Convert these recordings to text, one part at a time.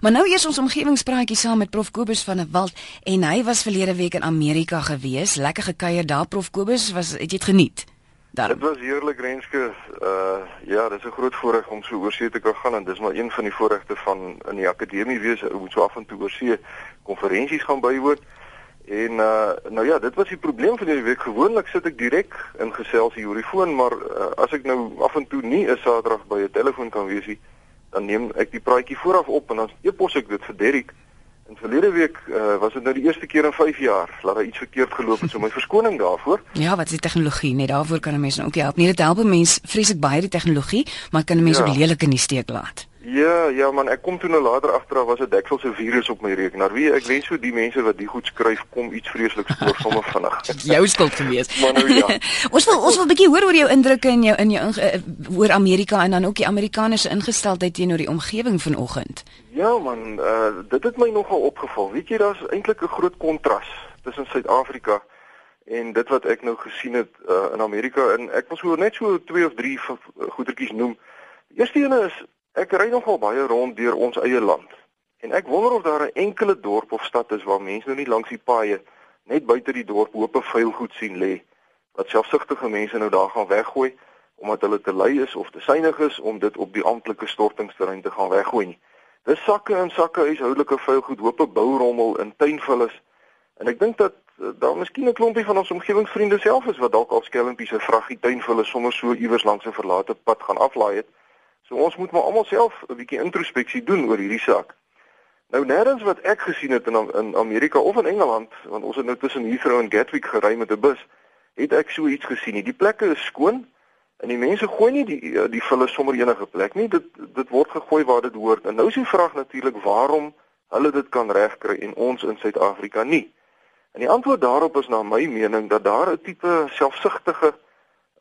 Maar nou eers ons omgewingspraatjie saam met Prof Kobus van der Walt en hy was verlede week in Amerika gewees. Lekker gekuier daar Prof Kobus, was het jy dit geniet? Daar. Dit was heerlik Renske. Uh ja, dit is 'n groot voorreg om so oorsee te kan gaan en dis maar een van die voorregte van in die akademie wees om so af en toe oorsee konferensies gaan bywoon. En uh nou ja, dit was die probleem van hierdie week. Gewoonlik sit ek direk in gesels hier oor die foon, maar uh, as ek nou af en toe nie 'n Saterdag by 'n telefoon kan wees nie, dan neem ek die praatjie vooraf op en dan epos ek dit vir Derrick. En verlede week uh, was dit nou die eerste keer in 5 jaar dat daar iets verkeerd geloop het, so my verskoning daarvoor. Ja, wat is die tegnologie? Net daarvoor kan 'n mens nou ook help. Nie dit help 'n mens vreeslik baie die tegnologie, maar kan 'n mens ja. ook lelik in die steek laat. Ja, ja man, ek kom toe nou later agter daar was 'n dekselse virus op my rekenaar. Wie ek wens so die mense wat die goed skryf kom iets vreesliks voor sommer vinnig. jou skuld gewees. Maar nou ja. ons wil ons wil 'n bietjie hoor oor jou indrukke in jou in jou uh, oor Amerika en dan ook die Amerikaners ingesteldheid teenoor die omgewing vanoggend. Ja man, uh, dit het my nogal opgeval. Weet jy, daar's eintlik 'n groot kontras tussen Suid-Afrika en dit wat ek nou gesien het uh, in Amerika en ek wil so net so twee of drie goedertjies noem. Die eerste een is Ek ry nogal baie rond deur ons eie land. En ek wonder of daar 'n enkele dorp of stad is waar mense nou nie langs die paaie net buite die dorp hoop vuil goed sien lê wat selfsugtige mense nou daar gaan weggooi omdat hulle te lui is of te suinig is om dit op die amptelike stortingsterrein te gaan weggooi nie. Dis sakke en sakke huishoudelike vuil goed, hoop bourommel in tuinvullis. En ek dink dat eh, daar miskien 'n klompie van ons omgewingsvriende self is wat dalk al skelmpies se vraggie tuinvullis sommer so iewers langs 'n verlate pad gaan aflaai het. So ons moet maar almal self 'n bietjie introspeksie doen oor hierdie saak. Nou nêrens wat ek gesien het in in Amerika of in Engeland, want ons het nou tussen Heathrow en Gatwick gery met 'n bus, het ek so iets gesien nie. Die plekke is skoon en die mense gooi nie die eh, die vulle sommer enige plek nie. Dit dit word gegooi waar dit hoort. En nou is die vraag natuurlik waarom hulle dit kan regkry en ons in Suid-Afrika nie. En die antwoord daarop is na my mening dat daar 'n tipe selfsugtige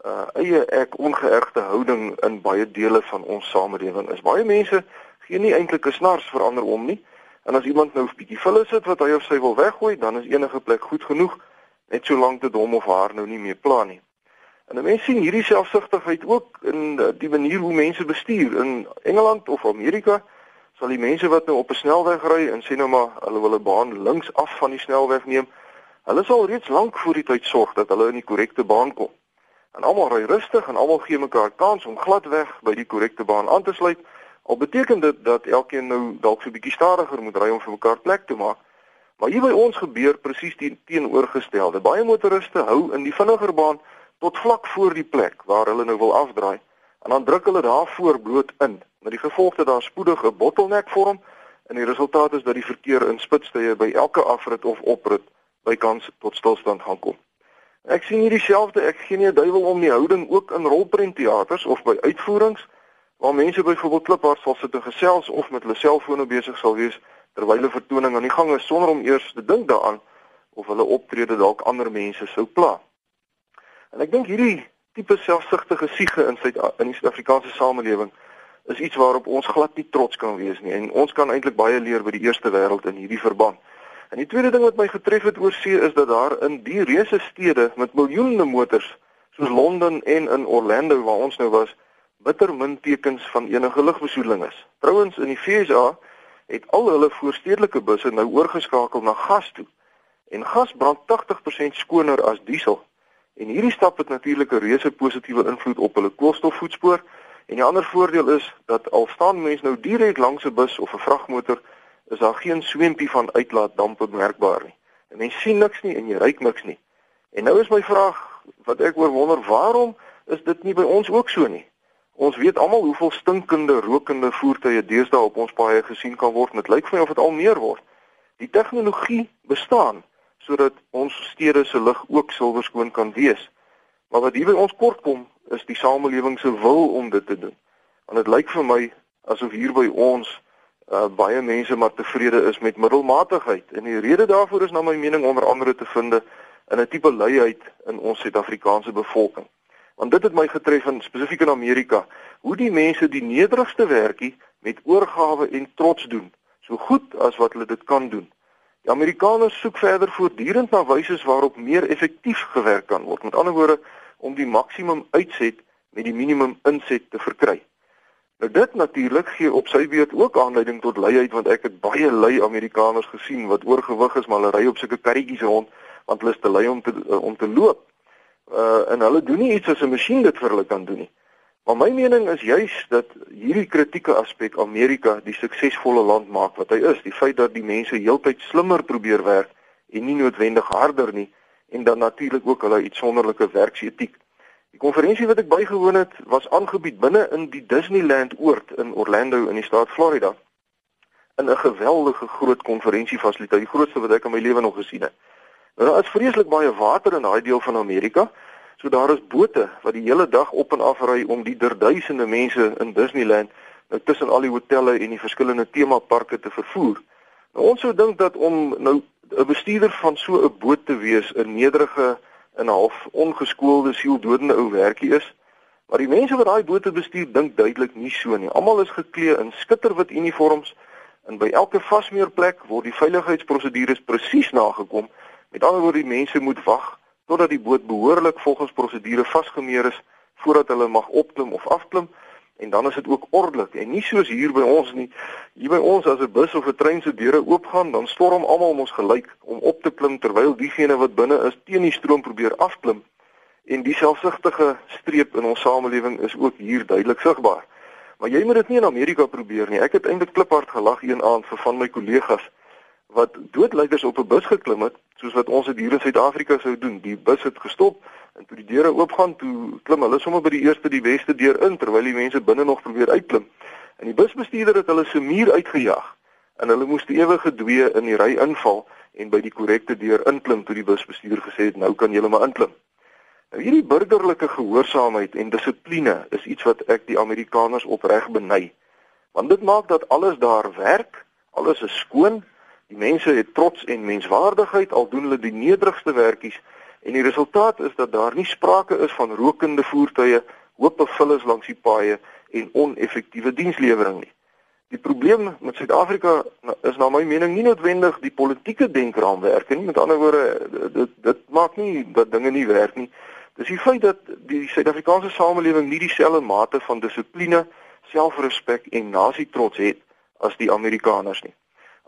uh eie ek ongeërgde houding in baie dele van ons samelewing is. Baie mense gee nie eintlik 'n snars verander om nie. En as iemand nou 'n bietjie vulle sit wat hy of sy wil weggooi, dan is enige plek goed genoeg net solank dit hom of haar nou nie meer pla nie. En mense sien hierdie selfsugtigheid ook in die manier hoe mense bestuur in Engeland of Amerika. Sal die mense wat nou op 'n snelweg ry en sê nou maar hulle wil 'n baan links af van die snelweg neem, hulle sal reeds lank voor die tyd sorg dat hulle in die korrekte baan kom. En almal ry rustig en almal gee mekaar kans om gladweg by die korrekte baan aan te sluit. Al beteken dit dat elkeen nou dalk so 'n bietjie stadiger moet ry om vir mekaar plek te maak. Maar hier by ons gebeur presies die teenoorgestelde. Baie motoriste hou in die vinniger baan tot vlak voor die plek waar hulle nou wil afdraai en dan druk hulle daar voor bloot in. Met die gevolg dat daar spoedig 'n bottelnek vorm en die resultaat is dat die verkeer in spitstye by elke afrit of oprit bykans tot stilstand gaan kom. Ek sien hier dieselfde, ek gee nie 'n duiwel om die houding ook in rolprentteaters of by uitvoerings waar mense byvoorbeeld kliphard sal sit en gesels of met hulle selfone besig sal wees terwyl hulle vertoning aan die gang is sonder om eers te dink daaraan of hulle optrede dalk ander mense sou pla. En ek dink hierdie tipe selfsugtige siege in Suid in die Suid-Afrikaanse samelewing is iets waarop ons glad nie trots kan wees nie en ons kan eintlik baie leer by die eerste wêreld in hierdie verband. En die tweede ding wat my getref het oor see is dat daar in die reuse stede met miljoene motors soos Londen en in Orlando waar ons nou was, bitter min tekens van enige lugbesoedeling is. Trouwens in die FSA het al hulle voorstedelike busse nou oorgeskakel na gas toe. En gas brand 80% skoner as diesel. En hierdie stap het natuurlik 'n reuse positiewe invloed op hulle koolstofvoetspoor. En die ander voordeel is dat al staan mense nou direk langs 'n bus of 'n vragmotor is daar geen swempie van uitlaatdampe merkbaar nie. En mens sien niks nie en jy ruik niks nie. En nou is my vraag wat ek oor wonder, waarom is dit nie by ons ook so nie? Ons weet almal hoeveel stinkende, rokende voertuie deesdae op ons paaie gesien kan word. Dit lyk vir my of dit al meer word. Die tegnologie bestaan sodat ons stede se lug ook silwerskoon kan wees. Maar wat hier by ons kort kom, is die samelewing se wil om dit te doen. Want dit lyk vir my asof hier by ons uh, baie mense maar tevrede is met middelmatigheid en die rede daarvoor is na my mening onder andere te vind in 'n tipe luiheid in ons Suid-Afrikaanse bevolking. Want dit het my getref in spesifiek in Amerika, hoe die mense die nederigste werkie met oorgawe en trots doen, so goed as wat hulle dit kan doen. Die Amerikaners soek verder voortdurend na wyse waarop meer effektief gewerk kan word. Met ander woorde, om die maksimum uitset met die minimum inset te verkry. Nou dit natuurlik gee op sy beurt ook aanleiding tot luiheid want ek het baie lui Amerikaners gesien wat oorgewig is maar hulle ry op sulke karretjies rond want hulle is te lui om te uh, om te loop. Uh en hulle doen nie iets as 'n masjien dit vir hulle kan doen nie. Maar my mening is juis dat hierdie kritieke aspek Amerika die suksesvolle land maak wat hy is, die feit dat die mense heeltyd slimmer probeer werk en nie noodwendig harder nie en dan natuurlik ook hulle uitsonderlike werksetiek. Die konferensie wat ek bygewoon het, was aangebied binne in die Disneyland oord in Orlando in die staat Florida. In 'n geweldige groot konferensiefasiliteit, die grootste wat ek in my lewe nog gesien het. Nou daar is vreeslik baie water in daai deel van Amerika. So daar is bote wat die hele dag op en af ry om die duisende mense in Disneyland nou tussen al die hotelle en die verskillende temaparke te vervoer. Nou ons sou dink dat om nou 'n bestuurder van so 'n boot te wees, 'n nederige 'n half ongeskoelde sieldodende ou werkie is. Maar die mense wat daai bote bestuur dink duidelik nie so nie. Almal is geklee in skitterwit uniforms en by elke vasmeerplek word die veiligheidsprosedures presies nagekom. Met ander woorde, die mense moet wag totdat die boot behoorlik volgens prosedure vasgemeer is voordat hulle mag opklim of afklim en dan is dit ook ordelik en nie soos hier by ons nie. Hier by ons as 'n bus of 'n trein se deure oopgaan, dan storm almal ons gelyk om op te klim terwyl diegene wat binne is teen die stroom probeer afklim. En die selfsugtige streep in ons samelewing is ook hier duidelik sigbaar. Maar jy moet dit nie in Amerika probeer nie. Ek het eintlik kliphard gelag een aand vir van my kollegas wat doodlyders op 'n bus geklim het, soos wat ons dit hier in Suid-Afrika sou doen. Die bus het gestop en toe die deure oopgaan, toe klim hulle sommer by die eerste die beste deur in terwyl die mense binne nog probeer uitklim. En die busbestuurder het hulle se muur uitgejaag en hulle moes ewig gedwee in die ry inval en by die korrekte deur inklim toe die busbestuurder gesê het nou kan julle maar inklim. Nou hierdie burgerlike gehoorsaamheid en dissipline is iets wat ek die Amerikaners opreg beny. Want dit maak dat alles daar werk, alles is skoon Die mense het trots en menswaardigheid al doen hulle die nederigste werkies en die resultaat is dat daar nie sprake is van rokende voertuie, hoop vullis langs die paaie en oneffektiewe dienslewering nie. Die probleem met Suid-Afrika is na my mening nie noodwendig die politieke denkraamwerk nie. Met ander woorde, dit dit maak nie dat dinge nie werk nie. Dis die feit dat die Suid-Afrikaanse samelewing nie dieselfde mate van dissipline, selfrespek en nasietrots het as die Amerikaners nie.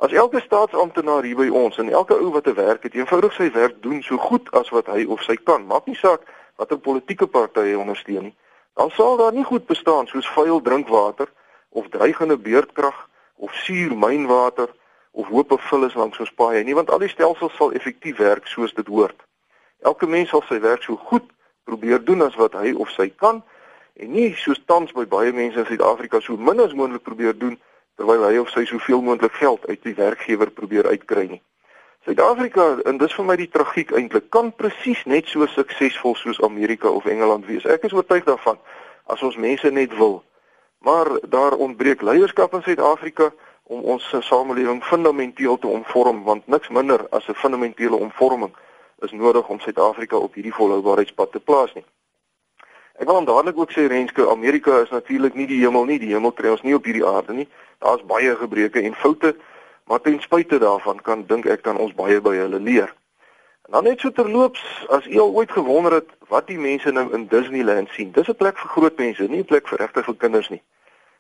As elke staatsamptenaar hier by ons en elke ou wat 'n werk het, eenvoudig sy werk doen so goed as wat hy of sy kan, maak nie saak watter politieke party hy ondersteun nie, dan sal daar nie goed bestaan soos vuil drinkwater of dreigende beerdkrag of suur mynwater of hoop of vullis langs ons paaie nie, want al die stelsels sal effektief werk soos dit hoort. Elke mens sal sy werk so goed probeer doen as wat hy of sy kan en nie soos tans by baie mense in Suid-Afrika so min as moontlik probeer doen terwyl hy of sy soveel moontlik geld uit die werkgewer probeer uitkry nie. Suid-Afrika en dis vir my die tragiek eintlik kan presies net so suksesvol soos Amerika of Engeland wees. Ek is oortuig daarvan as ons mense net wil. Maar daar ontbreek leierskap in Suid-Afrika om ons samelewing fundamenteel te omvorm want niks minder as 'n fundamentele omvorming is nodig om Suid-Afrika op hierdie volhoubaarheidspad te plaas nie. Ek wil dan dadelik ook sê Renske, Amerika is natuurlik nie die hemel nie. Die hemel kry ons nie op hierdie aarde nie. Daar's baie gebreke en foute, maar ten spyte daarvan kan dink ek kan ons baie by hulle leer. En dan net so terloops, as u al ooit gewonder het wat die mense nou in Disneyland sien. Dis 'n plek vir groot mense, nie 'n plek vir regtig vir kinders nie.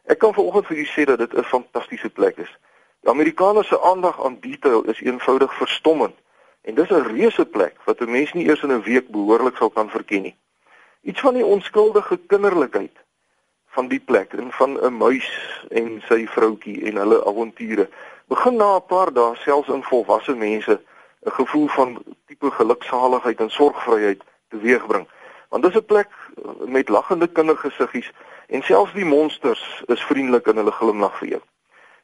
Ek kan vanoggend vir u sê dat dit 'n fantastiese plek is. Die Amerikaners se aandag aan detail is eenvoudig verstommend. En dis 'n reuse plek wat 'n mens nie eers in 'n week behoorlik sal kan verken nie. Iets van die onskuldige kinderlikheid van die plek en van 'n muis en sy vroutjie en hulle avonture begin na 'n paar dae selfs in volwasse mense 'n gevoel van tipe geluksaligheid en sorgvryheid teweegbring. Want dis 'n plek met lagende kindergesiggies en selfs die monsters is vriendelik in hulle glimlag vir jou.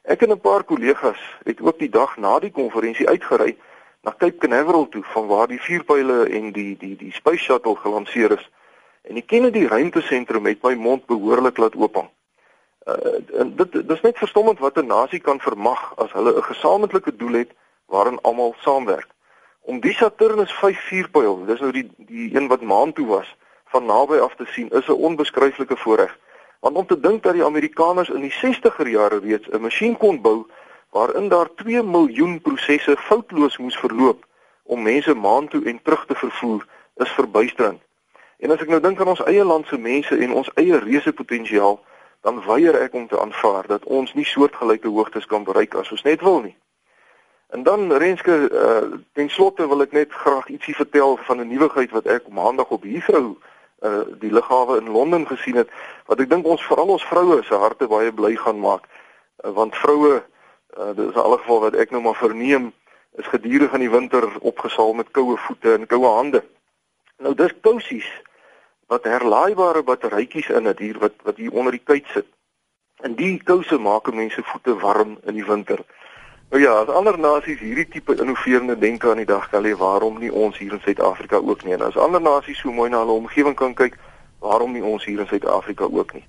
Ek en 'n paar kollegas het ook die dag na die konferensie uitgery na Cape Canaveral toe van waar die vuurpyle en die die die space shuttle gelanseer is. En die Kennedy ruimtesentrum het my mond behoorlik laat oophang. Uh, en dit dis net verstommend wat 'n nasie kan vermag as hulle 'n gesamentlike doel het waarin almal saamwerk. Om die Saturnus 5 vuurpyl, dis nou die die een wat maan toe was, van naby af te sien, is 'n onbeskryflike voorreg. Want om te dink dat die Amerikaners in die 60er jare reeds 'n masjien kon bou waarin daar 2 miljoen prosesse foutloos moes verloop om mense maan toe en terug te vervoer, is verbuisterend. En as ek nou dink aan ons eie land se mense en ons eie reuse potensiaal, dan weier ek om te aanvaar dat ons nie soortgelyke hoogtes kan bereik as ons net wil nie. En dan Renske, uh, ten slotte wil ek net graag ietsie vertel van 'n nuwigheid wat ek maandag op Heathrow uh die lughawe in Londen gesien het wat ek dink ons veral ons vroue se harte baie bly gaan maak uh, want vroue uh, dit is in alle geval wat ek nou maar verneem is gedurig in die winter opgesaal met koue voete en koue hande. Nou dis kousies wat herlaaibare batterytjies in het hier wat wat hier onder die kuit sit. En die kouse maak mense voete warm in die winter. Nou ja, as ander nasies hierdie tipe innoverende denke aan die dag kan lê, waarom nie ons hier in Suid-Afrika ook nie? En as ander nasies so mooi na hulle omgewing kan kyk, waarom nie ons hier in Suid-Afrika ook nie?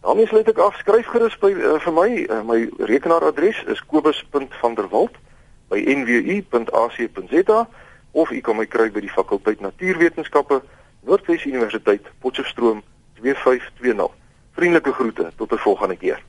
daarmee sluit ek af. Skryf gerus by uh, vir my, uh, my rekenaaradres is kobus.vanderwalt@nwu.ac.za of u kan my kry by die fakulteit Natuurwetenskappe, Noordwes Universiteit, Potchefstroom 2520. Vriendelike groete tot 'n volgende keer.